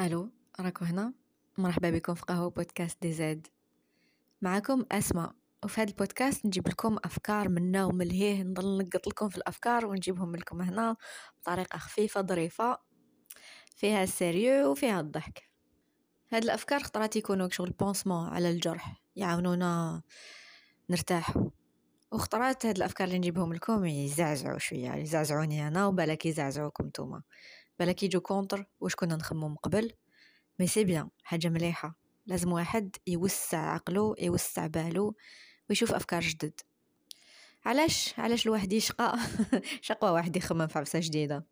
ألو راكو هنا؟ مرحبا بكم في قهوة بودكاست DZ. معكم أسماء وفي هذا البودكاست نجيب لكم أفكار منا وملهيه نلقط لكم في الأفكار ونجيبهم لكم هنا بطريقة خفيفة ظريفة فيها ال sérieux وفيها الضحك. هاد الأفكار خطرات يكونوا شغل pansement على الجرح يعاونونا نرتاح. وخطرات هاد الأفكار اللي نجيبهم لكم يزعزعوا شوية يزعزعوني أنا وبالك يزعزعوكم نتوما. بالك يجو contre واش كنا نخمم قبل. mais c'est bien حاجة مليحة. لازم واحد يوسع عقله يوسع باله ويشوف أفكار جدد. علاش؟ علاش الواحد يشقى؟ شقوى واحد يخمم في عفسة جديدة.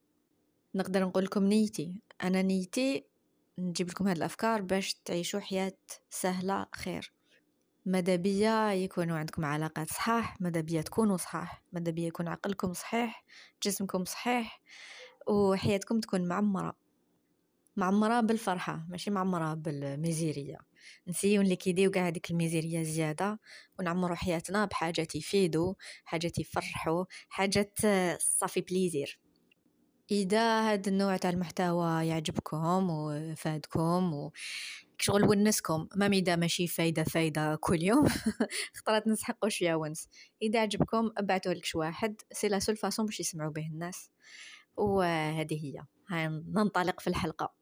نقدر نقول لكم نيتي. أنا نيتي نجيب لكم هاد الأفكار باش تعيشوا حياة سهلة خير. ماذا بيا يكونوا عندكم علاقات صحاح ماذا بيا تكونوا صحاح. ماذا بيا يكون عقلكم صحيح جسمكم صحيح. وحياتكم تكون معمرة. معمرة بالفرحة ماشي معمرة بالميزيرية. نسيو اللي كيديو قاع هذيك الميزيرية زيادة ونعمرو حياتنا بحاجات يفيدو حاجات يفرحو حاجات صافي بليزير. إذا هاد النوع تاع المحتوى يعجبكم وفادكم و شغل ونسكم ما ميدا ماشي فايدة فايدة كل يوم خطرات نسحقوا شوية ونس. إذا عجبكم ابعتوا لك واحد c'est la seule façon باش يسمعوا به الناس. وهذه هي. هيا ننطلق في الحلقة.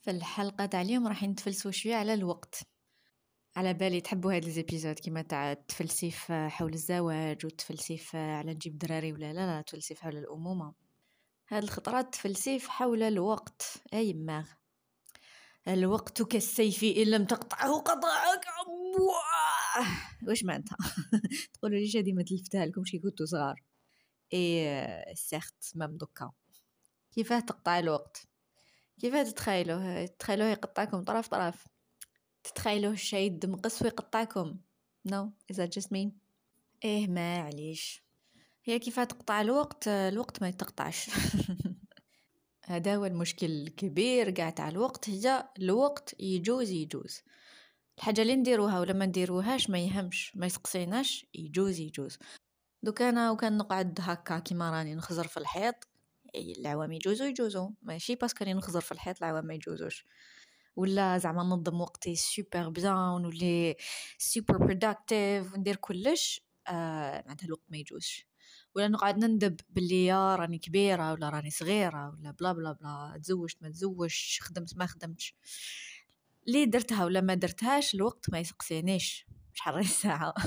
في الحلقة تاع اليوم راح نتفلسفوا شوية على الوقت. على بالي تحبوا هاد les épisodes كيما تاع التفلسيف حول الزواج والتفلسيف على نجيب دراري ولا لا لا تفلسيف حول الأمومة. هاد الخطرات تفلسيف حول الوقت. أي ماغ. الوقت كالسيف إن لم تقطعه قطعك واش معناتها؟ تقولوا ليش هذه ما تلفتها لكم شي كنتو صغار. اي سيرت مام دوكا. كيفاه تقطع الوقت؟ كيفاه تتخيلوه؟ تتخيلوه يقطعكم طرف طرف. تتخيلوه الشيء مقص ويقطعكم. نو از جست مين إيه ما عليش هي كيفاه تقطع الوقت؟ الوقت ما يتقطعش. هذا هو المشكل الكبير قاع تاع الوقت هي الوقت يجوز يجوز. الحاجة اللي نديروها ولا ما نديروهاش ما يهمش ما يسقسيناش يجوز يجوز. دوك أنا وكان نقعد هكا كيما راني نخزر في الحيط العوام يجوزو يجوزو. ماشي parce que راني نخزر في الحيط العوام ما يجوزوش. ولا زعما ننظم وقتي super bien ونولي super productive وندير كلش آه معناتها الوقت ما يجوزش. ولا نقعد نندب باللي يا راني كبيرة ولا راني صغيرة ولا بلا بلا بلا تزوجت ما تزوجش خدمت ما خدمتش. لي درتها ولا ما درتهاش الوقت ما يسقسينيش. شحال غير ساعة؟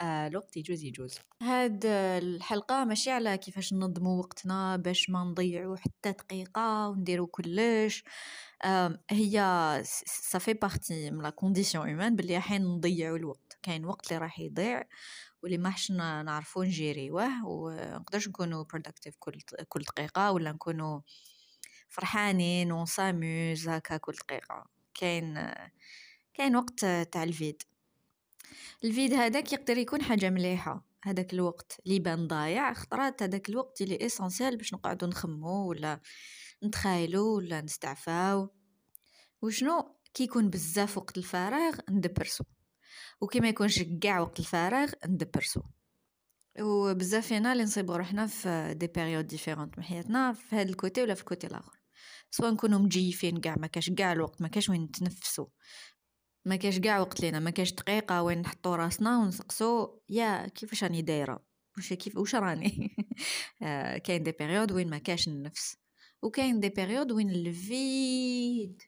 آه الوقت يجوز يجوز. هاد الحلقة ماشي على كيفاش ننظمو وقتنا باش ما نضيعو حتى دقيقة ونديرو كلش. هي ça fait partie من la condition humaine بلي أحيانا نضيعو الوقت. كاين وقت اللي راح يضيع. واللي ما حش نعرفو نجيريوه ونقدرش نكونو productive كل كل دقيقة ولا نكونو فرحانين ونساموز هكا كل دقيقة. كاين كاين وقت تاع ال vide. ال vide هذاك يقدر يكون حاجة مليحة. هذاك الوقت اللي بان ضايع خطرات هذاك الوقت اللي essentiel باش نقعدو نخمو ولا نتخايلو ولا نستعفاو. وشنو؟ كي يكون بزاف وقت الفراغ ندبرسو. وكي ما يكونش كاع وقت الفراغ ندبرسو وبزاف فينا اللي نصيبو روحنا في des périodes différentes من حياتنا في هاد ال côté ولا في ال côté الآخر. سواء نكونو مجيفين كاع ما كاش كاع الوقت ما كاش وين نتنفسو ما كاش كاع وقت لينا ما كاش دقيقة وين نحطو راسنا ونسقسو يا كيفاش راني دايرة؟ واش كيف واش راني؟ آه، كاين des périodes وين ما كاش النفس. وكاين des périodes وين ال vide.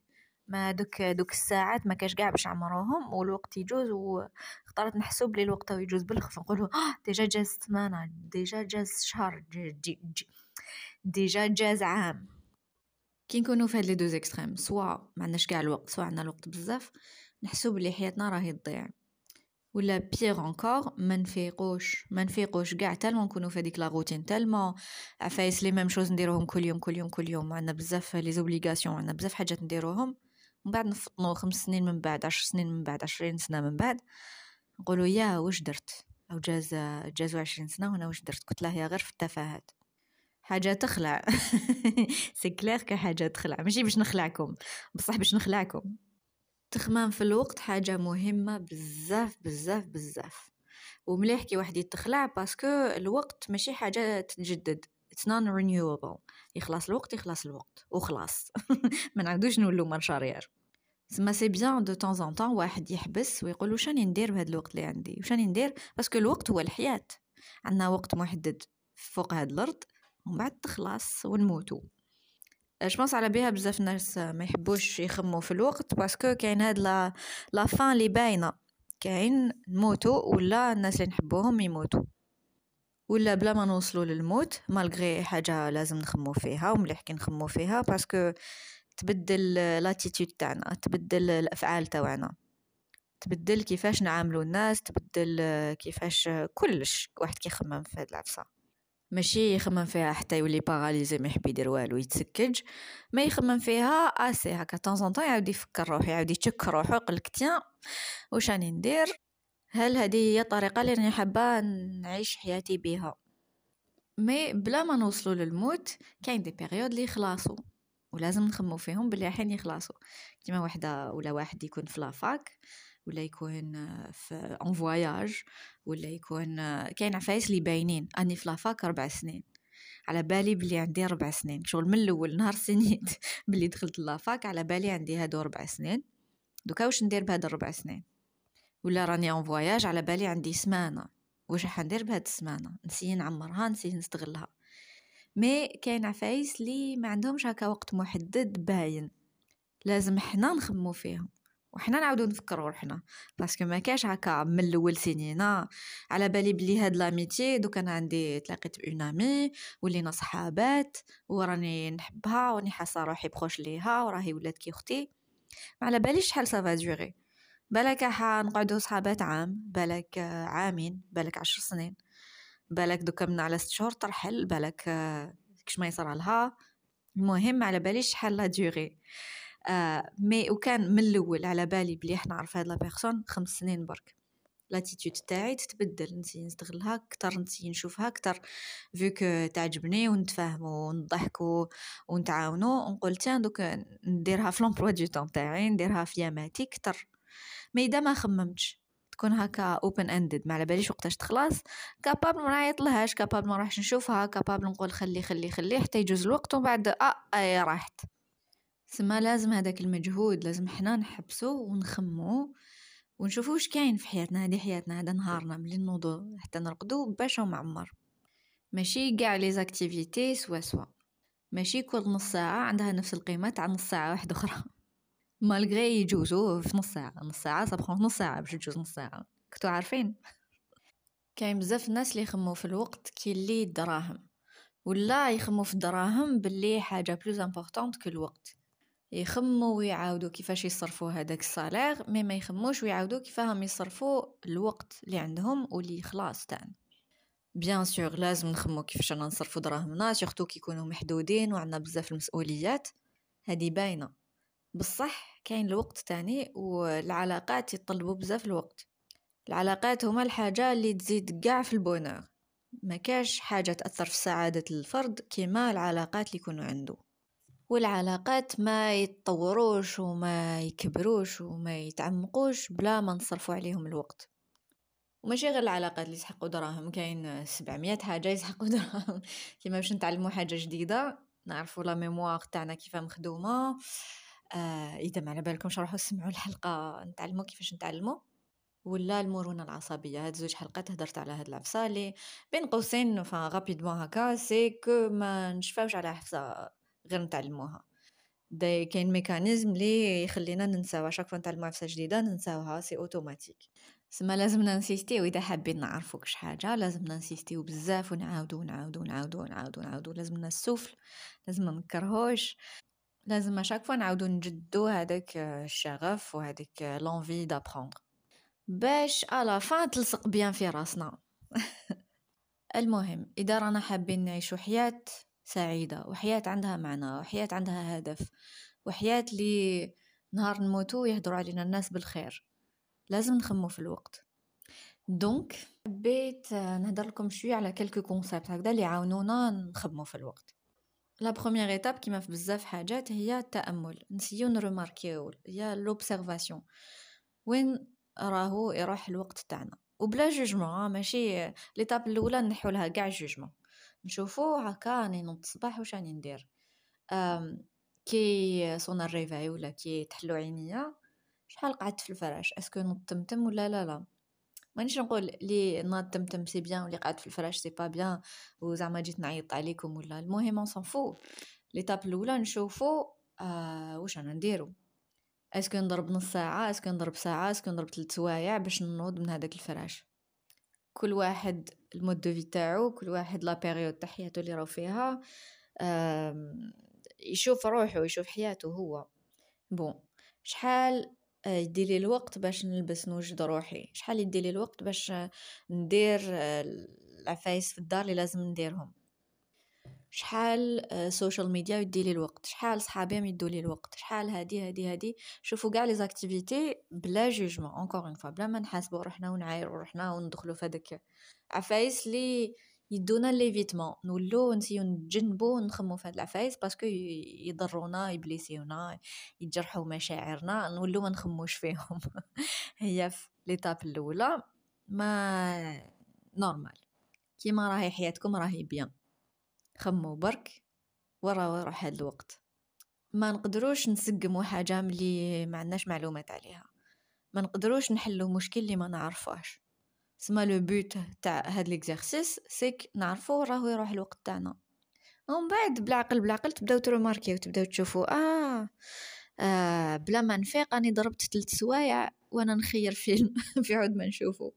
ما دوك دوك الساعات ما كاش كاع باش نعمروهم والوقت يجوز وخطرات نحسو بلي الوقت يجوز بالخف نقولو آه déjà جاز سمانه déjà جاز شهر déjà جاز عام. كي نكونو في هاد les deux extrêmes soit ما عندناش كاع الوقت soit عندنا الوقت بزاف نحسو بلي حياتنا راهي تضيع. ولا pire encore ما نفيقوش ما نفيقوش كاع tellement نكونوا في هذيك la routine tellement عفايس les mêmes choses نديروهم كل يوم كل يوم كل يوم. عندنا بزاف les obligations عندنا بزاف حاجات نديروهم. من بعد نفطنو خمس سنين من بعد عشر سنين من بعد عشرين سنة من بعد نقولوا يا واش درت؟ أو جاز جازو عشرين سنة وأنا واش درت؟ ضيعته يا غير في التفاهات. حاجة تخلع. c'est que حاجة تخلع. ماشي باش نخلعكم. بصح باش نخلعكم. التخمام في الوقت حاجة مهمة بزاف بزاف بزاف. ومليح كي واحد يتخلع parce que الوقت ماشي حاجة تتجدد. It's non renewable يخلص الوقت يخلص الوقت. وخلاص. ما نعاودوش نولو marche arrière سما c'est bien de temps en temps واحد يحبس ويقول واش راني ندير بهذا الوقت اللي عندي؟ واش راني ندير؟ parce que الوقت هو الحياة. عندنا وقت محدد فوق هاد الأرض ومن بعد تخلص ونموتو. جبونس على بها بزاف ناس ما يحبوش يخمو في الوقت باسكو كاين هاد لا لا فان لي باينة. كاين نموتو ولا الناس اللي نحبوهم يموتوا ولا بلا ما نوصلوا للموت مالغري حاجة لازم نخمو فيها ومليح كي نخمو فيها باسكو تبدل لاتيتود تاعنا تبدل الأفعال تاعنا. تبدل كيفاش نعاملو الناس تبدل كيفاش كلش واحد كيخمم في هاد العفسة. ماشي يخمم فيها حتى يولي باراليزي ما يحب يدير والو يتسكج. ما يخمم فيها آسي هكا طون طون يعاود يفكر روحو يعاود يتشك روحو يقولك تيان واش راني ندير؟ هل هذه هي الطريقة اللي راني حابه نعيش حياتي بها؟ مي بلا ما نوصلوا للموت كاين دي بيريود اللي يخلصوا ولازم نخمو فيهم بلي حين يخلصوا كيما وحدة ولا واحد يكون في لافاك ولا يكون في en voyage ولا يكون كاين عفايس اللي باينين. أني في la fac ربع سنين. على بالي بلي عندي ربع سنين. شغل من الأول نهار سنيت. بلي دخلت la fac على بالي عندي هادو ربع سنين. دوكا واش ندير بهاد الربع سنين؟ ولا راني en voyage على بالي عندي سمانة. واش راح ندير بهاد السمانة؟ نسيي نعمرها نسيي نستغلها. mais كاين عفايس لي ما عندهمش هكا وقت محدد باين. لازم حنا نخمو فيهم. وحنا نعاودو نفكروا روحنا parce que ما كاش هكا من الأول سنينا على بالي بلي هاد l'amitié دوك أنا عندي تلاقيت bonne amie ولينا صحابات وراني نحبها وراني حاسة روحي proche ليها وراهي ولات كي أختي. ما على باليش شحال ça va durer بالك حنقعدو صحابات عام بالك عامين بالك عشر سنين بالك دوكا من على ست شهور ترحل بالك كش ما يصرى لها المهم على باليش شحال la durée آه mais وكان من الأول على بالي بلي إحنا نعرف هاد la personne خمس سنين برك. l'attitude تاعي تتبدل نسي نستغلها أكثر نسي نشوفها أكثر فيك تعجبني ونتفاهموا ونضحكوا ونتعاونوا ونقول tant que نديرها في l'emploi du temps تاعي نديرها في ياماتي أكثر mais إذا ما خممتش. تكون هكا open ended ما على باليش وقتاش تخلص. capable ما نعيط لهاش capable ما نروحش نشوفها capable نقول خلي خلي خلي حتى يجوز الوقت ومن بعد آه اي راحت. سما لازم هذاك المجهود لازم حنا نحبسو ونخمو ونشوفو واش كاين في حياتنا. هذه حياتنا هذا نهارنا ملي نوضو حتى نرقدو باش معمر ماشي كاع les activités سوا سوا. ماشي كل نص ساعة عندها نفس القيمة تاع نص ساعة واحدة أخرى. malgré يجوزو في نص ساعة نص ساعة صبحو نص ساعة باش تجوز نص ساعة كنتو عارفين كاين بزاف الناس اللي يخمو في الوقت كي اللي الدراهم ولا يخمو في الدراهم باللي حاجة plus importante que الوقت. يخمو ويعاودو كيفاش يصرفوا هذاك ال salaire mais ما يخموش ويعاودو كيفاهم يصرفوا الوقت اللي عندهم واللي خلاص تاعنا bien sûr لازم نخمو كيفاش رانا نصرفوا دراهمنا surtout كي يكونوا محدودين وعندنا بزاف المسؤوليات. هذه باينة. بصح كاين الوقت تاني والعلاقات يطلبوا بزاف الوقت. العلاقات هما الحاجة اللي تزيد قاع في البونور. ما كاش حاجة تأثر في سعادة الفرد كما العلاقات اللي يكونوا عنده والعلاقات ما يتطوروش وما يكبروش وما يتعمقوش بلا ما نصرفوا عليهم الوقت. وماشي غير العلاقات اللي يسحقوا دراهم كاين 700 حاجة يسحقوا دراهم. كيما باش نتعلموا حاجة جديدة نعرفوا la mémoire تاعنا كيف مخدومة. آه إذا ما على بالكمش روحوا سمعوا الحلقة نتعلموا كيفاش نتعلموا؟ ولا المرونة العصبية هاد زوج حلقات هدرت على هاد العفسه بين قوسين rapidement هكا c'est que ما نشفاوش على عفسة غير نتعلموها. دا كاين mécanisme لي يخلينا ننساو chaque نتعلمو عفسه جديدة ننساوها. c'est automatique سما لازمنا نسيستيو. إذا حابين نعرفو كش حاجة لازمنا نسيستيو بزاف ونعاودو ونعاودو ونعاودو ونعاودو ونعاودو لازمنا السفل. لازم نكرهوش. لازم à chaque fois نعاودو نجدو هذاك الشغف وهذيك l'envie d'apprendre باش à la fin تلصق bien في راسنا. المهم إذا رانا حابين نعيشو حياه سعيدة وحياة عندها معنى وحياة عندها هدف وحياة اللي نهار نموتو يهدروا علينا الناس بالخير لازم نخمو في الوقت. donc حبيت نهدر لكم شوية على quelques concepts هكذا اللي يعاونونا نخمو في الوقت. la première étape كيما في بزاف حاجات هي التامل نسيو نروماركيو هي l'observation وين راهو يروح الوقت تاعنا وبلا jugement ماشي l'étape الاولى نحو لها كاع jugement نشوفو هكا راني نوض الصباح واش راني ندير كي صونا ال réveil ولا كي تحلو عينيا شحال قعدت في الفراش est-ce que نوض تمتم ولا لا لا مانيش نقول لي ناض تمتم c'est bien ولي قعدت في الفراش c'est pas bien وزعما جيت نعيط عليكم ولا. المهم اون سون l'étape الأولى نشوفو آه واش رانا نديرو؟ est-ce que نضرب نص ساعة؟ est-ce que نضرب ساعة؟ est-ce que نضرب 3 سوايع باش نوض من هذاك الفراش؟ كل واحد ال mode de vie تاعو كل واحد la période تاع حياته اللي راهو فيها يشوف روحو يشوف حياته هو. bon شحال يديلي الوقت باش نلبس نوجد روحي. شحال يديلي الوقت باش ندير العفايس في الدار اللي لازم نديرهم؟ شحال social media يدي لي الوقت؟ شحال صحابي يدوا لي الوقت؟ شحال هادي هادي هادي؟ شوفوا كاع les activités بلا jugement encore une fois بلا ما نحاسبوا روحنا ونعايروا روحنا وندخلوا في هذاك عفايس لي يدونا l'évitement نولو نسيو نتجنبو نخمو في هاد العفايس parce que يضرونا يبليسيونا يجرحوا مشاعرنا نولو ما نخموش فيهم. هي في l'étape الأولى mais normal. كيما راهي حياتكم راهي bien. خمو برك ورا روح هاد الوقت. ما نقدروش نسقمو حاجة ملي ما عندناش معلومات عليها. ما نقدروش نحلو مشكل اللي ما نعرفوش سما le but تاع هاد l'exercice c'est que نعرفو راهو يروح الوقت تاعنا. ومن بعد بالعقل بالعقل تبداو تروماركيو تبداو تشوفوا آه, آه بلا ما نفيق أني ضربت ثلاث سوايع وأنا نخير فيلم في عود ما نشوفو.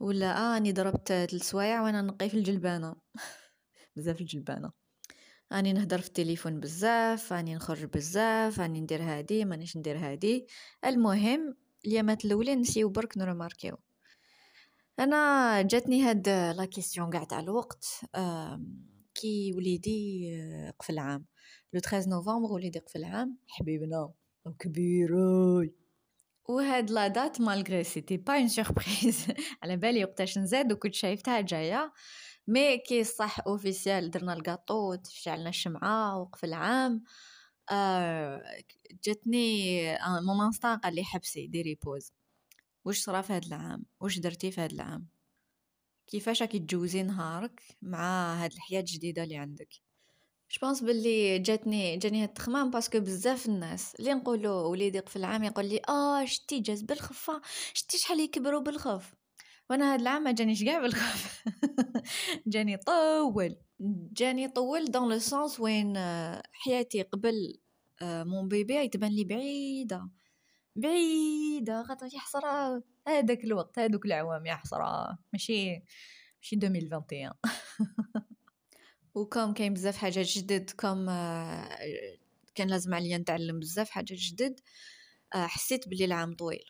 ولا آه أني ضربت ثلاث سوايع وأنا نقي في الجلبانة. بزاف الجلبانة. راني نهدر في التليفون بزاف راني نخرج بزاف راني ندير هادي مانيش ندير هادي. المهم اليامات الأولين نسيو برك نروماركيو أنا جاتني هاد la question قاع تاع الوقت كي وليدي آه، قفل عام. le 13 نوفمبر وليدي قفل عام. حبيبنا كبيروي. وهاد la date malgré c'était pas une surprise على بالي وقتاش نزاد وكنت شايفتها جاية. mais كي صح officiel درنا الكاطو شعلنا الشمعة وقف العام آه جاتني mon instinct قال لي حبسي ديري pause واش صرا في هاد العام؟ واش درتي في هاد العام؟ كيفاش راكي تجوزي نهارك مع هاد الحياة الجديدة اللي عندك؟ je pense باللي جاتني جاني هاد التخمام parce que بزاف الناس. اللي نقولو وليدي قفل العام يقول لي آه شتي جاز بالخفة شتي شحال يكبروا بالخف. وأنا هاد العام ما جانيش كاع بالخف. جاني طول جاني طول dans le sens وين آه، حياتي قبل mon bébé تبان لي بعيدة. بعيدة خاطر يا حسره هذاك الوقت هذوك العوام يا حسره ماشي ماشي 2021 و comme كاين بزاف حاجات جدد. comme كان لازم عليا نتعلم بزاف حاجات جدد. آه، حسيت بلي العام طويل.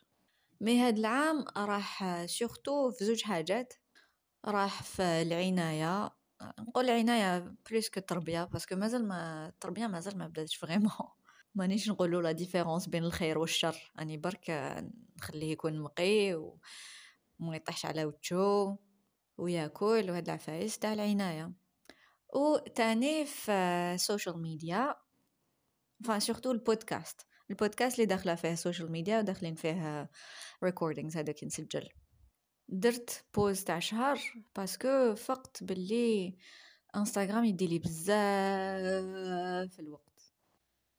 mais هاد العام راح surtout في زوج حاجات. راح في العناية. نقول العناية plus que التربية parce que مازال ما التربية مازال ما بداتش vraiment مانيش نقولو la différence بين الخير والشر. أني برك نخليه يكون منقي وما يطيحش على وجهو وياكل وهاد العفايس تاع العناية. و تاني في ال social media enfin surtout ال podcast. ال podcast اللي داخلة فيه ال social media وداخلين فيه recordings هذاك نسجل درت pause تاع شهر parce que فقت باللي انستغرام يديلي بزاف الوقت.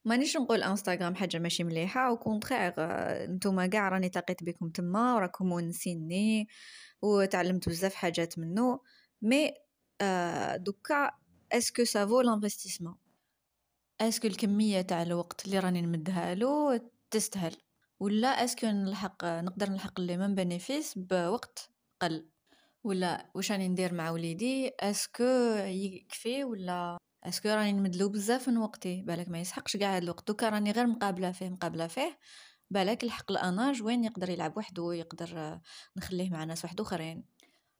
مانيش نقول إنستغرام حاجة ماشي مليحة au contraire نتوما كاع راني تلاقيت بكم تما وراكم ونسيني وتعلمت بزاف حاجات منه mais donc est-ce que ça vaut l'investissement est-ce que الكمية تاع الوقت اللي راني نمدها له تستاهل؟ ولا est-ce que نلحق نقدر نلحق les mêmes bénéfices بوقت قل؟ ولا واش راني ندير مع وليدي؟ est-ce que يكفي ولا est-ce que راني نمدلو بزاف من وقتي بالك ما يسحقش قاع هاد الوقت. donc راني غير مقابلة فيه مقابلة فيه بالك الحق الأناج وين يقدر يلعب وحده يقدر نخليه مع ناس واحد اخرين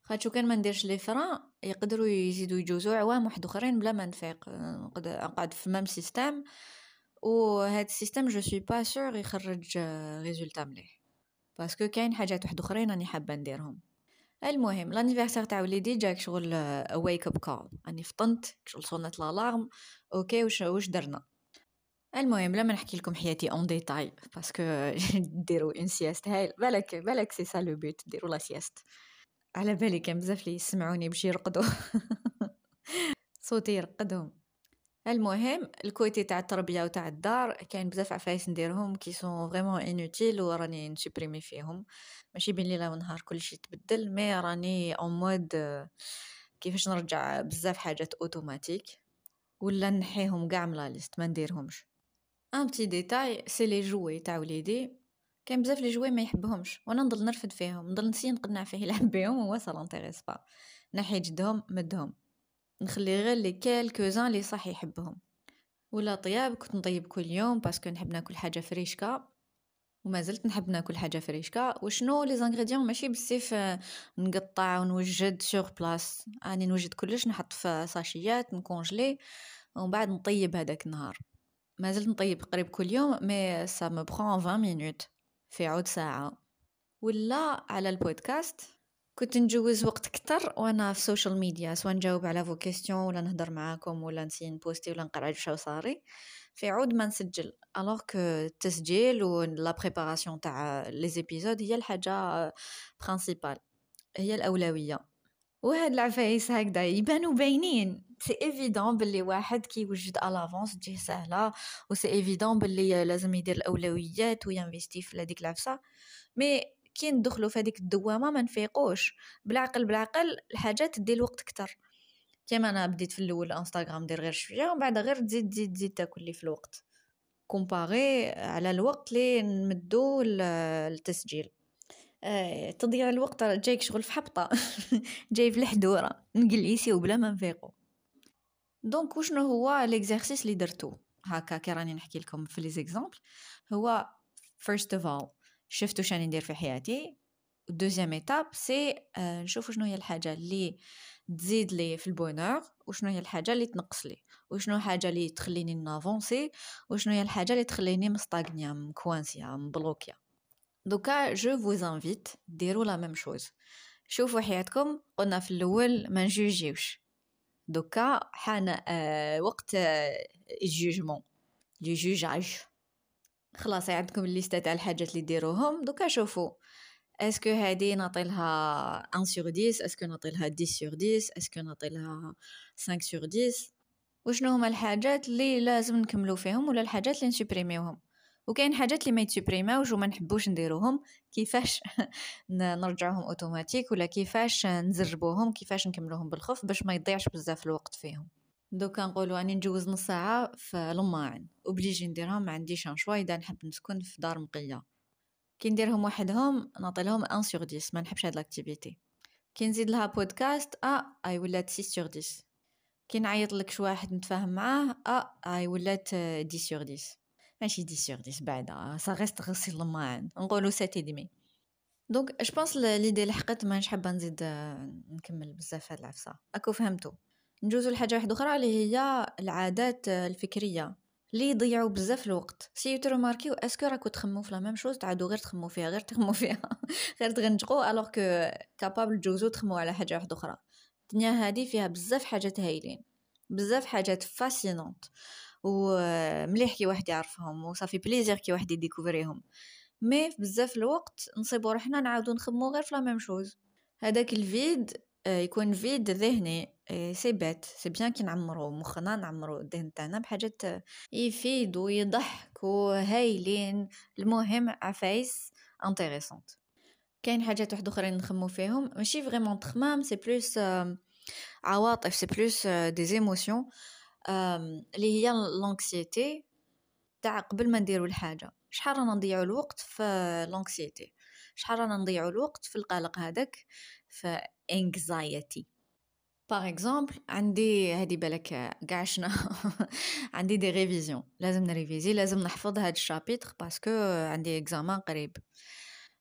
خاطش كان ما نديرش les freins يقدروا يزيدوا يجوزو عوام واحد اخرين بلا ما نفيق. نقدر نقعد في même système وهاد ال système je suis pas sûre يخرج résultat مليح. parce que كاين حاجات واحد اخرين راني حابة نديرهم. المهم l'anniversaire تاع وليدي جاك شغل wake up call راني فطنت شغل صونت l'alarme OK واش واش درنا؟ المهم لما نحكي لكم حياتي en détails parce que ديروا une sieste هاي بالك بالك c'est ça le but ديروا la sieste على بالي كان بزاف لي يسمعوني باش يرقدوا. صوتي يرقدهم. المهم ال côté تاع التربية وتاع الدار كاين بزاف عفايس نديرهم qui sont vraiment inutiles وراني نسوبريمي فيهم. ماشي بين ليلة ونهار كلشي يتبدل mais راني en mode كيفاش نرجع بزاف حاجات اوتوماتيك ولا نحيهم كاع من la liste ما نديرهمش. un petit détail c'est les jouets تاع وليدي. كاين بزاف les jouets ما يحبهمش وأنا نضل نرفد فيهم نضل نسي نقنع فيه يلعب بيهم هو ça l'intéresse pas نحي جدهم مدهم. نخلي غير لي quelques-uns لي صح يحبهم. ولا طياب كنت نطيب كل يوم parce que نحب ناكل حاجة فريشكا وما زلت نحب ناكل حاجة فريشكا وشنو les ingrédients ماشي بزاف نقطع ونوجد sur place أني نوجد كلش نحط في ساشيات نكونجلي ومن بعد نطيب هذاك النهار. ما زلت نطيب قريب كل يوم mais ça me prend 20 minutes في عود ساعة. ولا على البودكاست كنت نجوز وقت كتر وأنا في ال social media سواء نجاوب على vos questions ولا نهضر معاكم ولا نسي نبوستي ولا نقرأ شو صاري. في عود ما نسجل alors que التسجيل و la préparation تاع les épisodes هي الحاجة principale هي الأولوية. وهاد العفايس هكذا يبانو باينين. c'est évident باللي واحد كي يوجد à l'avance تجيه سهلة و c'est évident باللي لازم يدير الأولويات وينفيستي في هذيك العفسة. mais كي ندخلو في هذيك الدوامة ما نفيقوش بالعقل بالعقل الحاجات تدي الوقت كتر كيما أنا بديت في الأول إنستغرام ندير غير شوية ومن بعد غير تزيد تزيد تزيد تاكل لي في الوقت. comparé على الوقت اللي نمدو التسجيل آه، تضيع الوقت جايك شغل في حبطة. جاي في الحدورة. نجليسي وبلا ما نفيقو. donc وشنو هو l'exercice اللي درتو؟ هكا كي راني نحكي لكم في لي هو first of all شفتو وشراني ندير في حياتي. deuxième étape c'est نشوف شنو هي الحاجة اللي تزيد لي في ال bonheur وشنو هي الحاجة اللي تنقص لي وشنو الحاجة اللي تخليني نافونسي وشنو هي الحاجة اللي تخليني مستاغنيا مكوانسيا مبلوكيا donc je vous invite ديروا la même chose. شوفوا حياتكم قلنا في الأول ما نجوجيوش. donc حان آه وقت آه ال jugement. le jugeage. خلاص عندكم الليستة تاع الحاجات اللي ديروهم. donc شوفوا. est-ce que هادي نعطيلها 1 sur 10 est-ce que نعطيلها 10 sur 10 est-ce que نعطيلها 5 sur 10 وشنو هما الحاجات اللي لازم نكملو فيهم ولا الحاجات اللي نسوبريميوهم وكاين حاجات اللي ما يتسوبريماوش وما نحبوش نديروهم. كيفاش نرجعوهم اوتوماتيك ولا كيفاش نزربوهم؟ كيفاش نكملوهم بالخف باش ما يضيعش بزاف الوقت فيهم؟ donc نقولوا أني نجوز نص ساعة في لماعن و obligé نديرهم ما عنديش un choix إذا نحب نسكن في دار منقية كي نديرهم وحدهم نعطي لهم 1 sur 10 ما نحبش هاد l'activité كي نزيد لها بودكاست آه أي ولات 6 sur 10 كي نعيط لك شي واحد نتفاهم معاه آه أي ولات 10 sur 10 ماشي 10 sur 10 بعدا ça reste غسيل لماعن نقولوا 7 demi donc je pense l'idée لحقت مانيش حابه نزيد نكمل بزاف هاد العفسة. أكو فهمتو. نجوزو لحاجة واحدة أخرى اللي هي العادات الفكرية. اللي يضيعوا بزاف الوقت. si tu remarques est-ce que راكو تخمو في la même chose تعادو غير تخمو فيها غير تخمو فيها. غير تغنجقو alors que capable تجوزو تخمو على حاجة واحدة أخرى. الدنيا هادي فيها بزاف حاجات هايلين. بزاف حاجات fascinantes ومليح كي واحد يعرفهم وصافي plaisir كي واحد يديكوفريهم. mais بزاف الوقت نصيبو روحنا نعاودو نخمو غير في la même chose هذاك الـ vide يكون vide ذهني. c'est pas c'est bien كي نعمرو مخنا نعمرو الذهن تاعنا بحاجات يفيدو يضحكو هايلين. المهم عفايس intéressantes كاين حاجات واحد أخرين نخمو فيهم. ماشي vraiment تخمام c'est plus عواطف c'est plus des émotions اللي هي l'anxiété تاع قبل ما نديرو الحاجة. شحال رانا نضيعو الوقت في l'anxiété شحال رانا نضيعو الوقت في القلق هذاك؟ في anxiety par exemple عندي هادي بالك قاع شنا؟ عندي des révisions لازم نريفيزي لازم نحفظ هاد الـ chapitre parce que عندي examen قريب.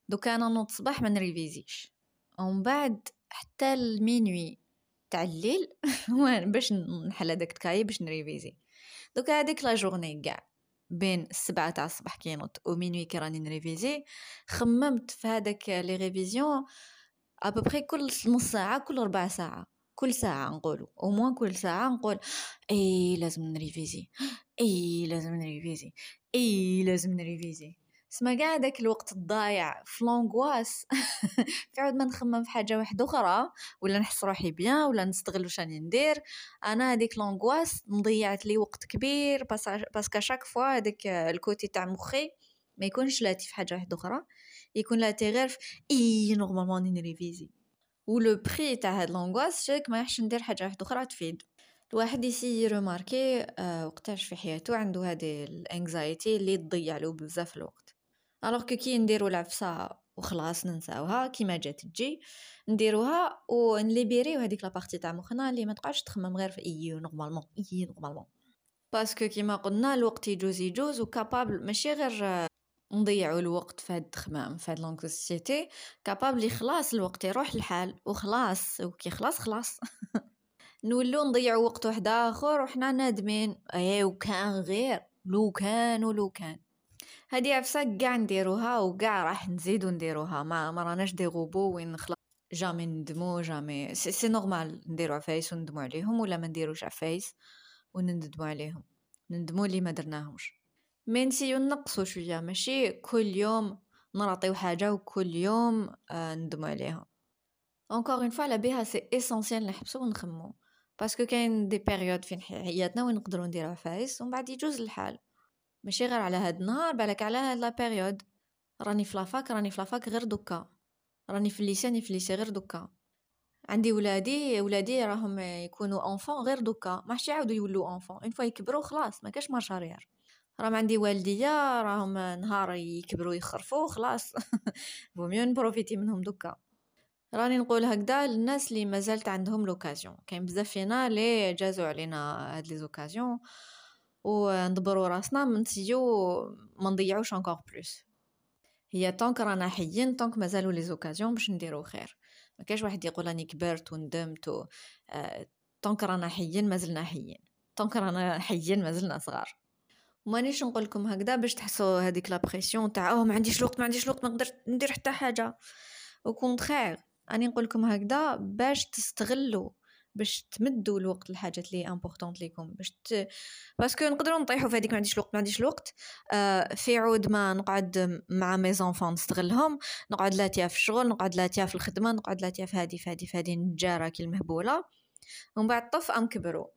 donc أنا نوض الصباح ما نريفيزيش. ومن بعد حتى الـ minuit تاع الليل باش نحل هذاك الـ cahier باش نريفيزي. donc هذيك la journée كاع بين السبعة تاع الصباح كي نوض و minuit كي راني نريفيزي خممت في هذاك les révisions à peu près كل نص ساعة كل ربع ساعة. كل ساعة نقولوا au moins كل ساعة نقول إي لازم نريفيزي إي لازم نريفيزي إي لازم نريفيزي. سما قاع داك الوقت الضايع في l'angoisse في عود ما نخمم في حاجة واحدة أخرى ولا نحس روحي bien ولا نستغل واش راني ندير. أنا هذيك l'angoisse مضيعت لي وقت كبير parce que chaque fois هذاك الـ côté تاع مخي ما يكونش لاتي في حاجة واحدة أخرى يكون لاتي غير في إي normalement ني ريفيزي و le prix تاع هاد l'angoisse شاك ما يحش ندير حاجة واحدة أخرى تفيد. الواحد يسي روماركي آه وقتاش في حياته عنده هذه الـ anxiety اللي تضيع له بزاف الوقت. alors que كي نديرو العفسة وخلاص ننساوها كيما جات تجي نديروها ونليبيريو هذيك la partie تاع مخنا اللي ما تقعدش تخمم غير في إي normalement إي normalement parce que كيما قلنا الوقت يجوز يجوز و capable ماشي غير نضيعوا الوقت في هاد الخمام في هاد l'anxiété capable خلاص الوقت يروح الحال وخلاص وكي خلاص. خلاص نولو نضيعوا وقت واحد آخر وحنا نادمين. إيه وكان غير. لو كان ولو كان. هادي عفسة كاع نديروها وكاع راح نزيدو نديروها. ما ما راناش دي غوبو وين نخلق jamais ندمو jamais. c'est, c'est normal نديرو عفايس وندمو عليهم ولا ما نديروش عفايس ونندمو عليهم. نندمو اللي ما درناهمش. mais نسيو نقصو شوية ماشي كل يوم نراطيو حاجة وكل يوم آه ندمو عليها. encore une fois على بها c'est essentiel نحبسو ونخمو. parce que كاين des périodes في حياتنا وين نقدروا نديرو عفايس ومن بعد يجوز الحال. ماشي غير على هاد النهار بالك على هاد la période راني في la fac راني في la fac غير دوكا. راني في الليسي في الليسي غير دوكا. عندي ولادي ولادي راهم يكونوا enfants غير دوكا. ما يعاودوا يولوا enfants une fois يكبروا خلاص ما كاش marche راهم عندي والديا راهم نهار يكبروا يخرفوا خلاص. pour mieux نبروفيتي منهم دوكا. راني نقول هكذا للناس اللي مازالت عندهم l'occasion كاين بزاف فينا اللي جازوا علينا هاد les occasions وندبروا راسنا منسيو ما نضيعوش encore plus هي tant que رانا حيين tant que مازالوا les occasions باش نديرو خير. ما كاش واحد يقول راني كبرت وندمت و... آه... tant que رانا حيين مازلنا حيين. tant que رانا حيين مازلنا صغار. ومانيش نقول لكم هكذا باش تحسوا هذيك la pression تاع ما عنديش الوقت ما عنديش الوقت ما نقدر ندير حتى حاجة. au contraire أني نقول لكم هكذا باش تستغلوا باش تمدوا الوقت للحاجات اللي importantes ليكم باش ت... parce que نقدروا نطيحوا في هذيك ما عنديش الوقت ما عنديش الوقت. آه في عود ما نقعد مع mes enfants نستغلهم نقعد لاتيا في الشغل نقعد لاتيا في الخدمة نقعد لاتيا في هذه في هذه في هذه نجارة كي المهبولة. ومن بعد طف أم كبروا.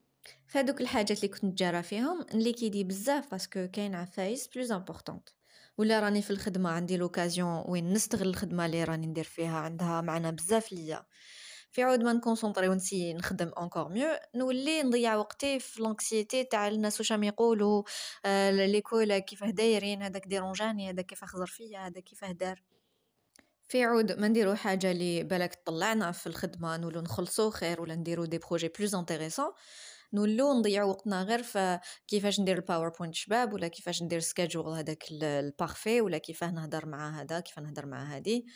فهادوك الحاجات اللي كنت نتجارى فيهم نليكيدي بزاف parce que كاين عفايس plus importantes. ولا راني في الخدمة عندي l'occasion وين نستغل الخدمة اللي راني ندير فيها عندها معنى بزاف ليا. في عود ما نكونسونطري ونسي نخدم انكور ميو نولي نضيع وقتي في لونكسيتي تاع الناس واش يقولوا آه ليكول كيفاه دايرين هذاك ديرونجاني هذا كيفاه خزر فيا هذا كيفاه دار. في عود ما نديرو حاجة اللي بالك طلعنا في الخدمة نولو نخلصو خير ولا نديرو دي بروجي بلوز انتريسون نولو نضيعو وقتنا غير في كيفاش ندير الباوربوينت شباب ولا كيفاش ندير سكيدجول هذاك البارفي ولا كيفاه نهضر مع هذا كيفاه نهضر مع هادي.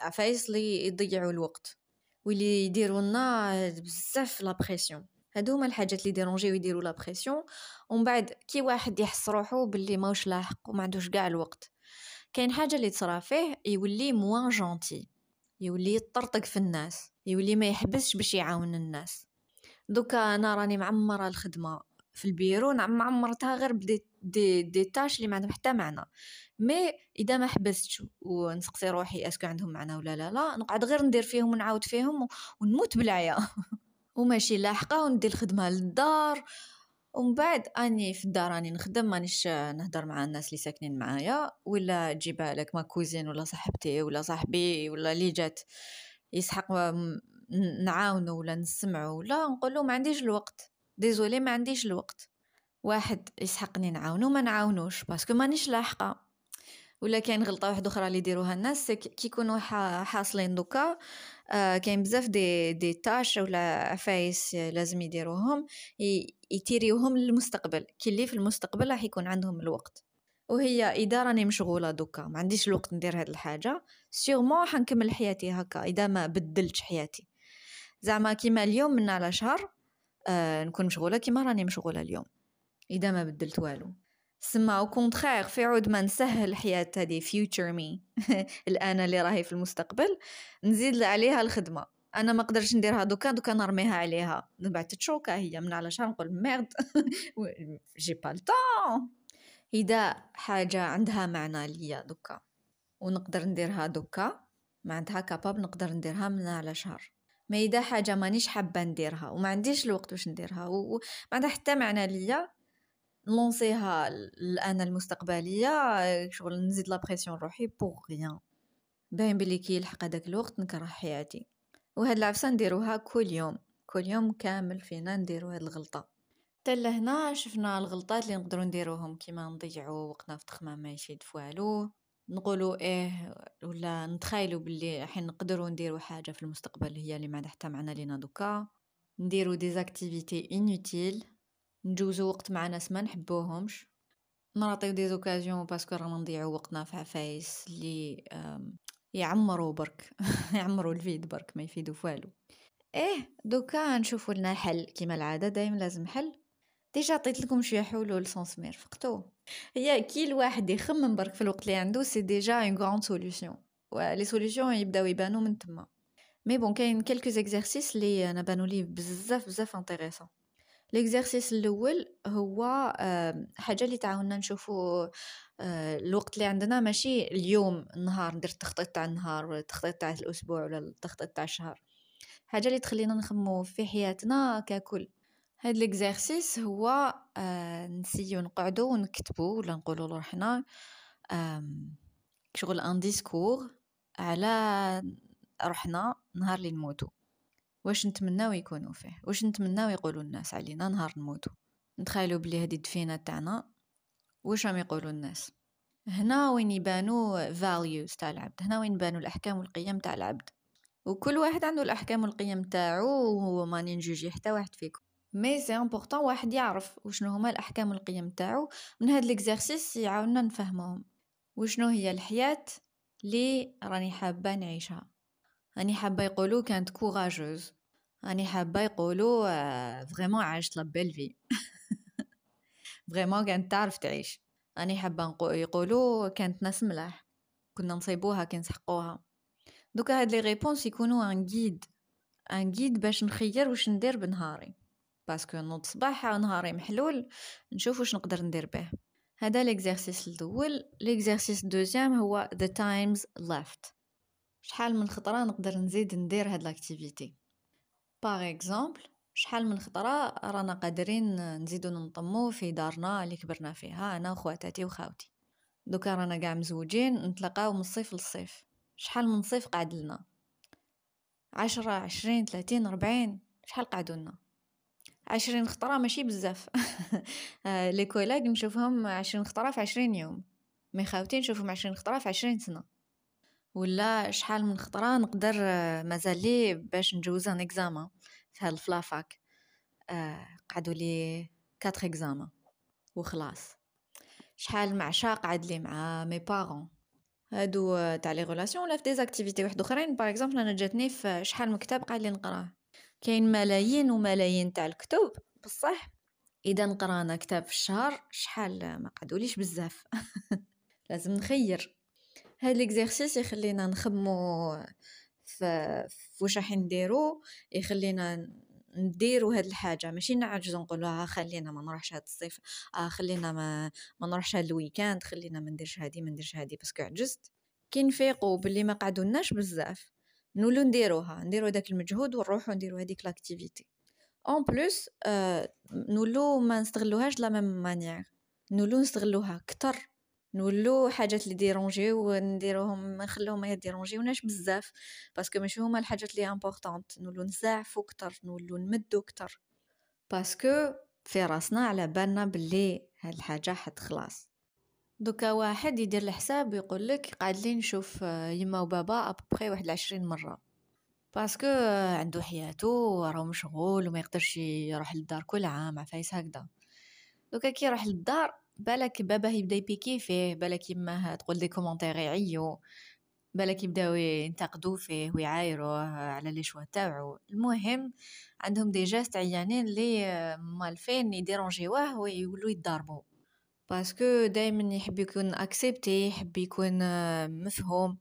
عفايس لي يضيعوا الوقت واللي يديروا لنا بزاف la pression هادو هما الحاجات اللي ديرونجي ويديروا la pression ومن بعد كي واحد يحس روحو باللي ماهوش لاحق وما عندوش كاع الوقت. كاين حاجة اللي تصرا فيه يولي moins gentil يولي يطرطق في الناس يولي ما يحبسش باش يعاون الناس. donc أنا راني معمرة الخدمة في البيرو نعم معمرتها غير بدي دي, دي تاش اللي ما عندهم حتى معنى. mais إذا ما حبستش ونسقسي روحي est-ce que عندهم معنى ولا لا لا نقعد غير ندير فيهم ونعاود فيهم ونموت بالعيا. وماشي لاحقة وندير الخدمة للدار. ومن بعد أني في الدار راني نخدم مانيش نهضر مع الناس اللي ساكنين معايا ولا تجي بالك ma cousine ولا صاحبتي ولا صاحبي ولا اللي جات يسحق نعاونو ولا نسمعو ولا نقولو ما عنديش الوقت. désolée ما عنديش الوقت. واحد يسحقني نعاونو ما نعاونوش parce que مانيش لاحقة. ولا كاين غلطة واحدة أخرى اللي يديروها الناس كي يكونوا حاصلين دوكا. آه كاين بزاف دي دي تاش ولا عفايس لازم يديروهم يتيريوهم للمستقبل. كي اللي في المستقبل راح يكون عندهم الوقت. وهي إذا راني مشغولة دوكا ما عنديش الوقت ندير هاد الحاجة sûrement حنكمل حياتي هكا إذا ما بدلتش حياتي. زعما كيما اليوم من على شهر آه نكون مشغولة كيما راني مشغولة اليوم إذا ما بدلت والو. سما أو كونترير في عود ما نسهل الحياة هذه فيوتشر مي الآن اللي راهي في المستقبل نزيد عليها الخدمة. أنا ما قدرتش نديرها دوكا دوكا نرميها عليها. بعد تشوكا هي من على شهر نقول ميرد جي با إذا حاجة عندها معنى ليا دوكا ونقدر نديرها دوكا معناتها capable نقدر نديرها من على شهر. ما اذا حاجة مانيش حابة نديرها وما عنديش الوقت باش نديرها. وما عندها حتى معنى ليا نلونسيها الانا المستقبلية شغل نزيد la pression روحي pour rien باين بلي كي يلحق هذاك الوقت نكره حياتي. وهاد العفسة نديروها كل يوم كل يوم كامل فينا نديرو هاد الغلطة. حتى لهنا شفنا الغلطات اللي نقدروا نديروهم كيما نضيعوا وقتنا في تخمام ما يفيد فوالو نقولوا إيه ولا نتخيلوا باللي حين نقدروا نديروا حاجة في المستقبل هي اللي ما عندها حتى معنى لينا دوكا. نديروا des activités inutiles نجوزو وقت مع ناس ما نحبوهمش. نعطيو des occasions parce que رانا نضيعو وقتنا في عفايس اللي يعمروا برك يعمروا ال vide برك ما يفيدوا فوالو إيه دوكا نشوفوا لنا حل. كيما العادة دايما لازم حل. déjà عطيت لكم شوية حلول sans même فقتو. هي كي الواحد يخمم برك في الوقت اللي عنده c'est déjà une grande solution les solutions يبداو يبانو من تما. mais bon كاين quelques exercices اللي أنا بانوا لي بزاف بزاف intéressants l'exercice الأول هو حاجة اللي تعاوننا نشوفو الوقت اللي عندنا ماشي اليوم النهار ندير التخطيط تاع النهار التخطيط تاع الأسبوع ولا التخطيط تاع الشهر. حاجة اللي تخلينا نخمو في حياتنا ككل. هاد l'exercice هو نسيو نقعدو ونكتبو ولا نقولو لروحنا شغل un discours على روحنا نهار اللي نموتو. واش نتمناو يكونوا فيه؟ واش نتمناو يقولوا الناس علينا نهار نموتو؟ نتخيلوا بلي هذه الدفينة تاعنا واش راهم يقولوا الناس؟ هنا وين يبانوا values تاع العبد هنا وين يبانوا الأحكام والقيم تاع العبد. وكل واحد عنده الأحكام والقيم تاعو ماني نجوجي حتى واحد فيكم. mais c'est important واحد يعرف وشنو هما الأحكام والقيم تاعو. من هاد l'exercice يعاوننا نفهمهم. وشنو هي الحياة اللي راني حابة نعيشها. راني حابة يقولوا كانت courageuse راني حابة يقولوا vraiment عاشت la belle vie vraiment كانت تعرف تعيش. راني حابة يقولوا كانت ناس ملاح. كنا نصيبوها كي نسحقوها دوكا هاد les réponses يكونوا un guide un guide باش نخير واش ندير بنهاري. parce que نوض صباح نهاري محلول نشوف واش نقدر ندير به. هذا l'exercice الأول. l'exercice deuxième هو the times left. شحال من خطرة نقدر نزيد ندير هاد l'activité par exemple شحال من خطرة رانا قادرين نزيدو نتلمو في دارنا اللي كبرنا فيها أنا وخواتاتي وخاوتي. دوكا رانا قاع مزوجين نتلاقاو من الصيف للصيف شحال من صيف قعد لنا؟ عشرة عشرين ثلاثين ربعين؟ شحال قعدوا لنا؟ عشرين خطرة ماشي بزاف. les collègues نشوفهم عشرين خطرة في عشرين يوم. mais خاوتي نشوفهم عشرين خطرة في عشرين سنة. ولا شحال من خطرة نقدر مازال لي باش نجوز un examen في هاد ال la fac. آه قعدوا لي quatre examens وخلاص. شحال معشا قعد لي مع mes parents هادو تاع لي ولا في des activités واحد أخرين. par exemple أنا جاتني في شحال من كتاب قاعد لي نقراه. كاين ملايين وملايين تاع الكتب بصح. إذا نقرا أنا كتاب في الشهر شحال ما قعدوليش بزاف. لازم نخير. هاد l'exercice يخلينا نخمو في واش راح نديرو يخلينا نديرو هاد الحاجة. ماشي نعجزو نقولو ها خلينا ما نروحش هاد الصيف آه خلينا ما ما نروحش هاد ال week-end خلينا ما نديرش هادي ما نديرش هادي parce que عجزت. كي نفيقو باللي ما قعدولناش بزاف. نولو نديروها نديرو داك المجهود ونروحو نديرو هاديك l'activité en plus نولو ما نستغلوهاش la même manière نولو نستغلوها كتر نولو حاجات اللي ديرونجيو نديروهم نخلوهم ما يديرونجيوناش بزاف. parce que ماشي هما الحاجات اللي importantes نولو نزعفو كتر نولو نمدو كتر parce que في راسنا على بالنا باللي هاد الحاجة حد خلاص دوكا واحد يدير الحساب ويقول لك قاعد لي نشوف يما وبابا à peu près واحد العشرين مرة. parce que عنده حياته راهو مشغول وما يقدرش يروح للدار كل عام عفايس هكذا. دوكا كي يروح للدار بالك باباه يبدا يبيكي فيه بالك يماه تقول des commentaires يعيو بالك يبداو ينتقدوا فيه ويعايروه على les choix تاوعو المهم عندهم des gestes عيانين اللي مالفين يديرونجيوه ويولوا يضاربوا parce que دائما يحب يكون accepté يحب يكون مفهوم.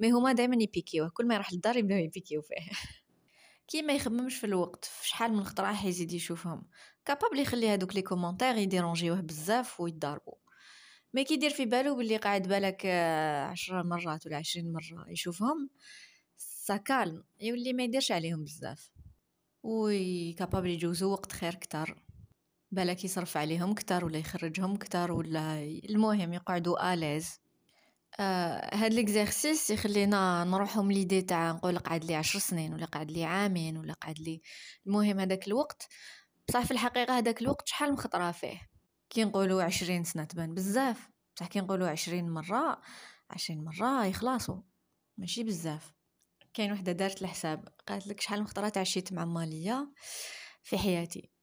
mais هما دائما يبيكيوه كل ما يروح للدار يبداو يبيكيو فيه. كي ما يخممش في الوقت في شحال من خطره راح يزيد يشوفهم. capable يخلي هذوك les commentaires يديرونجيوه بزاف ويضربوا mais كي يدير في بالو باللي قاعد بالك عشرة مرات ولا عشرين مرة يشوفهم ça calme يولي ما يديرش عليهم بزاف. oui capable يجوزو وقت خير كتر. بالك يصرف عليهم كتر ولا يخرجهم كتر ولا المهم يقعدوا à l'aise آه هاد l'exercice يخلينا نروحو من l'idée تاع نقول قعد لي عشر سنين ولا قعد لي عامين ولا قعد لي المهم هذاك الوقت بصح في الحقيقة هذاك الوقت شحال مخطرة فيه؟ كي نقولوا عشرين سنة تبان بزاف بصح كي نقولوا عشرين مرة عشرين مرة يخلصوا ماشي بزاف. كاين وحدة دارت الحساب قالت لك شحال مخطرات عشيت مع ماليا في حياتي.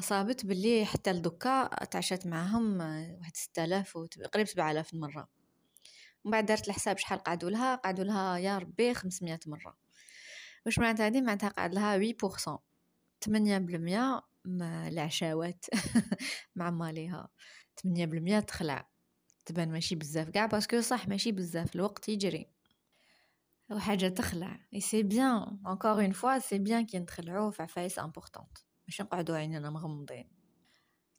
صابت باللي حتى لدوكا تعشات معاهم واحد ستة آلاف وقريب سبعة آلاف مرة. ومن بعد دارت الحساب شحال قعدوا لها قعدوا لها يا ربي 500 مرة. واش معناتها هذه معناتها قعد لها 8% 8% العشاوات مع ماليها. 8% تخلع. تبان ماشي بزاف كاع parce que صح ماشي بزاف الوقت يجري. وحاجة تخلع. et c'est bien encore une fois c'est bien كي نتخلعو في عفايس importantes ماشي نقعدو عينينا مغمضين.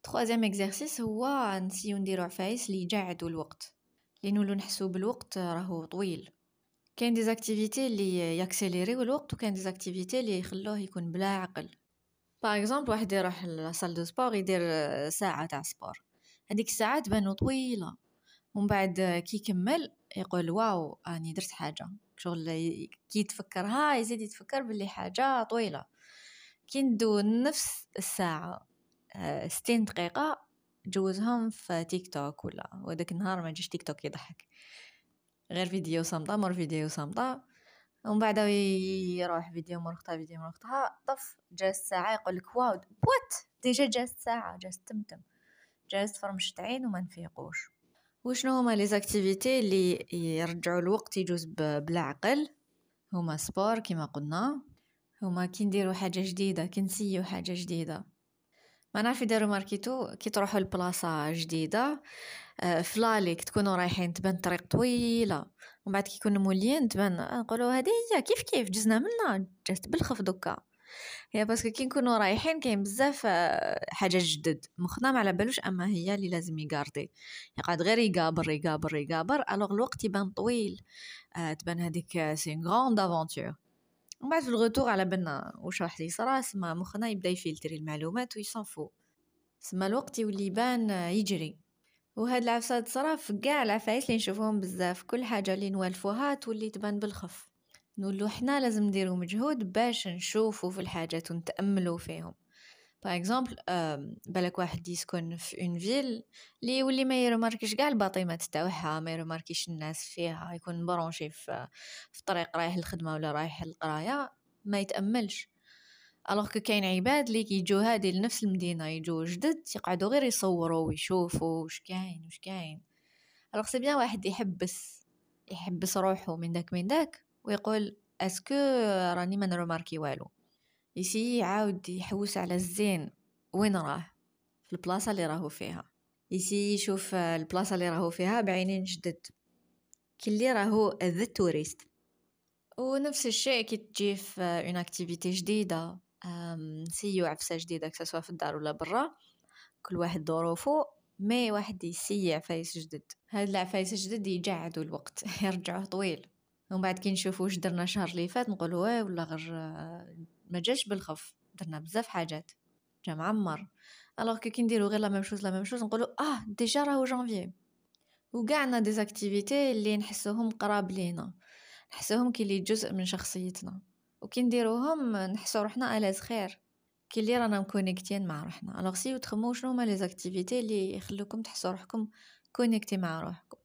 troisième exercice هو نسيو نديرو عفايس لي يجبدو الوقت. لي نولو نحسو بالوقت راهو طويل. كاين des activités لي ياكسيليريو الوقت وكاين des activités لي يخلوه يكون بالعقل. par exemple واحد يروح ل salle de sport يدير ساعة تاع sport. هذيك الساعة تبانو طويلة. ومن بعد كي يكمل يقول واو اني درت حاجة. شغل كي يتفكرها يزيد يتفكر باللي حاجة طويلة. كي نفس الساعة ستين دقيقة جوزهم في تيك توك ولا وداك النهار ما جيش تيك توك يضحك. غير فيديو صامتة مر فيديو صامتة. ومن بعد يروح فيديو مرختها فيديو مرختها طف جاز ساعة يقولك واو وات ديجا جاز ساعة جاز تمتم. جاز فرمشت عين وما نفيقوش. وشنو هما لي زاكتيفيتي اللي يرجعوا الوقت يجوز بالعقل هما سبور كما قلنا. هما كي نديرو حاجة جديدة كي نسيو حاجة جديدة. ما نعرف إذا ماركيتو كي تروحوا لبلاصة جديدة آه، في l'aller كي تكونوا رايحين تبان الطريق طويلة ومن بعد كي يكونوا مولين تبان نقولوا هذه هي كيف كيف جزنا منها جات بالخف دوكا. هي parce que كي نكونوا رايحين كاين بزاف آه، حاجة جدد. مخنا ما على بالوش أما هي اللي لازم يقاردي. يقعد غير يقابر يقابر يقابر alors الوقت يبان طويل. آه تبان هذيك c'est grande aventure ومن بعد في ال retour على بالنا واش راح يصرى سما مخنا يبدأ يفلتري المعلومات ويصنفو. سما الوقت يولي يبان يجري. وهاد العفسة تصرا في كاع العفايس اللي نشوفوهم بزاف كل حاجة اللي نوالفوها تولي تبان بالخف. نقولو حنا لازم نديرو مجهود باش نشوفو في الحاجات ونتأملو فيهم. par exemple بالك واحد يسكن في une ville لي يولي ما يرماركش كاع الباطيمات تاعها ما يرماركيش الناس فيها يكون branché في في الطريق رايح للخدمه ولا رايح للقرايه ما يتاملش alors que كاين عباد لي كيجو هادي لنفس المدينة يجو جدد يقعدوا غير يصوروا ويشوفوا واش كاين واش كاين alors c'est bien واحد يحبس يحبس روحو من داك من داك ويقول est-ce que راني ما نروماركي والو يسي يعاود يحوس على الزين وين راه؟ في البلاصة اللي راهو فيها. يسي يشوف البلاصة اللي راهو فيها بعينين جدد. كي اللي راهو un touriste ونفس الشيء كي تجي في une activité جديدة نسيو عفسة جديدة كسوا في الدار ولا برا كل واحد ظروفو mais واحد يسي عفايس جدد. هاد العفايس الجدد يجبدوا الوقت يرجعوه طويل. ومن بعد كي نشوفو واش درنا الشهر اللي فات نقولوا واه ولا غير ما جاش بالخف درنا بزاف حاجات. جا معمر. alors كي نديرو غير la même chose la même chose نقولو آه déjà راهو جانفي. وكاع عندنا des activités اللي نحسوهم قراب لينا. نحسوهم كي لي جزء من شخصيتنا. وكي نديروهم نحسو روحنا à l'aise خير. كي اللي رانا مكونيكتين مع روحنا. alors سي تخممو شنو هما les activités اللي يخلوكم تحسو روحكم connectés مع روحكم.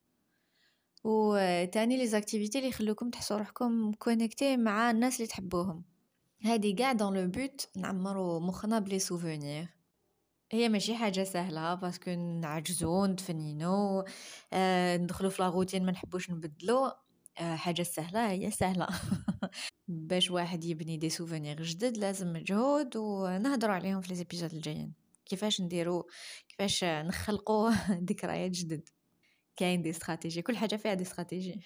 و تاني les activités اللي يخلوكم تحسو روحكم connectés مع الناس اللي تحبوهم. هادي قاع dans le but نعمرو مخنا ب les souvenirs. هي ماشي حاجة سهلة parce que نعجزو نتفنينو آه ندخلو في la routine ما نحبوش نبدلو. آه حاجة سهلة هي سهلة. باش واحد يبني des souvenirs جدد لازم مجهود ونهضروا عليهم في les épisodes الجايين. كيفاش نديرو كيفاش نخلقو ذكريات جدد. كاين des stratégies كل حاجة فيها des stratégies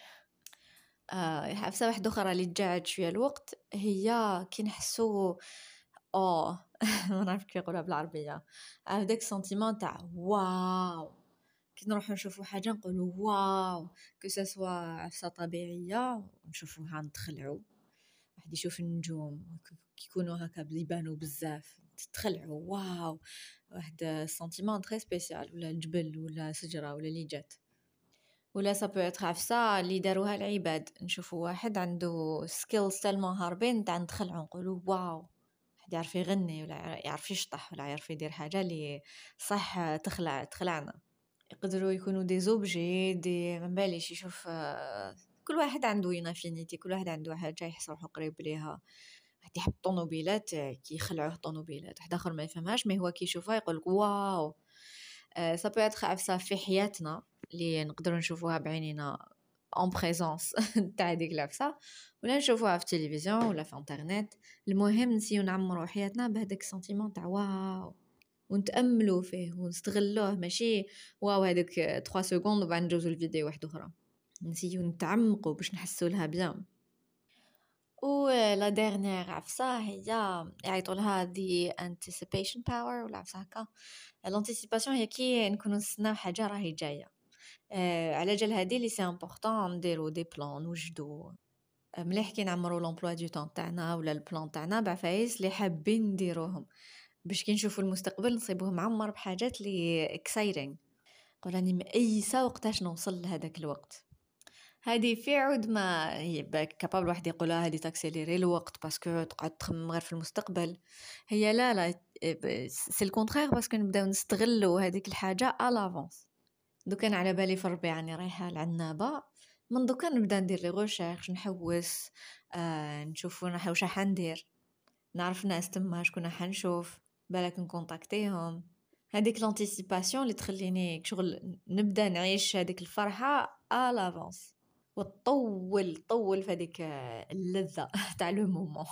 آه عفسة واحدة أخرى اللي تجبد شوية الوقت. هي كي نحسو آه ما نعرف كيف يقولها بالعربية. هذاك sentiment تاع wow. كي نروحو نشوفو حاجة نقولو wow. que ce soit عفسة طبيعية نشوفوها نتخلعو واحد يشوف النجوم كيكونوا هكا يبانو بزاف تتخلعوا wow. واحد sentiment très spécial ولا الجبل ولا شجرة ولا اللي جات. ولا ça peut être عفسة اللي داروها العباد. نشوفو واحد عنده skills tellement هاربين تاع ندخلعو نقولو wow. واحد يعرف يغني ولا يعرف يشطح ولا يعرف يدير حاجة اللي صح تخلع تخلعنا. يقدروا يكونوا des objets des ما باليش يشوف كل واحد عنده une affinité كل واحد عنده حاجة يحس روحو قريب ليها. واحد يحب الطوموبيلات كيخلعوه الطوموبيلات. واحد آخر ما يفهمهاش mais هو كيشوفها يقولك wow. ça peut être عفسة في حياتنا. اللي نقدروا نشوفوها بعينينا en présence تاع ديك العفسه ولا نشوفوها في التلفزيون ولا في انترنت. المهم نسيو نعمرو حياتنا بهداك ال sentiment تاع wow ونتاملوا فيه ونستغلوه. ماشي wow هذوك 3 secondes وبعد نجوزو الفيديو واحدة أخرى. نسيو نتعمقوا باش نحسو لها bien و la dernière عفسة هي يعيطوا لها the anticipation power ولا عفسة هكا. ال anticipation هي كي نكونو نستناو حاجة راهي جاية. آه على جال هادي لي c'est important نديرو des plans نوجدو. مليح كي نعمرو l'emploi du temps تاعنا ولا ال plan تاعنا بعفايس لي حابين نديروهم. باش كي نشوفو المستقبل نصيبوه معمر بحاجات لي exciting راني مأيسة وقتاش نوصل لهداك الوقت؟ هادي في عود ما هي capable واحد يقولها هادي ت accélérer الوقت parce que تقعد تخمم غير في المستقبل. هي لا لا c'est le contraire parce que نبداو نستغلو هذيك الحاجة ا دوكا أنا على بالي في الربيع راني رايحة لعنابه من دوكا نبدا ندير les recherches نحوس آه نشوف أنا واش راح ندير. نعرف ناس تما شكون حنشوف بالك نكونتاكتيهم. هذيك l'anticipation اللي تخليني شغل نبدا نعيش هذيك الفرحة à l'avance وتطول طول في هذيك اللذة تاع le moment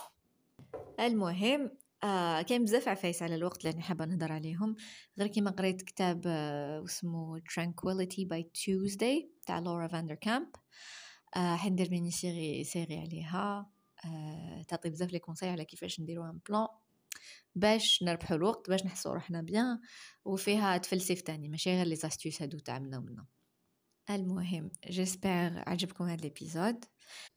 المهم آه كاين بزاف عفايس على الوقت اللي حابة نهضر عليهم. غير كيما قريت كتاب آه اسمه Tranquility by Tuesday تاع لورا فاندر كامب آه حندير mini série série عليها. آه تعطي بزاف les conseils على كيفاش نديرو un plan باش نربحو الوقت باش نحسو روحنا bien. وفيها تفلسف تاني ماشي غير les astuces هادو تاع منا ومنا. المهم j'espère عجبكم هذا ال épisode.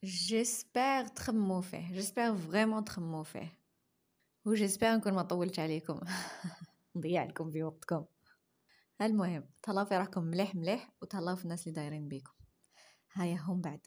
j'espère تخمو فيه j'espère vraiment تخمو فيه. و جيسبر نكون ما طولت عليكم. نضيع لكم في وقتكم. المهم تهلاو في راكم مليح مليح وتهلاو في الناس اللي دايرين بيكم. هيا هم بعد.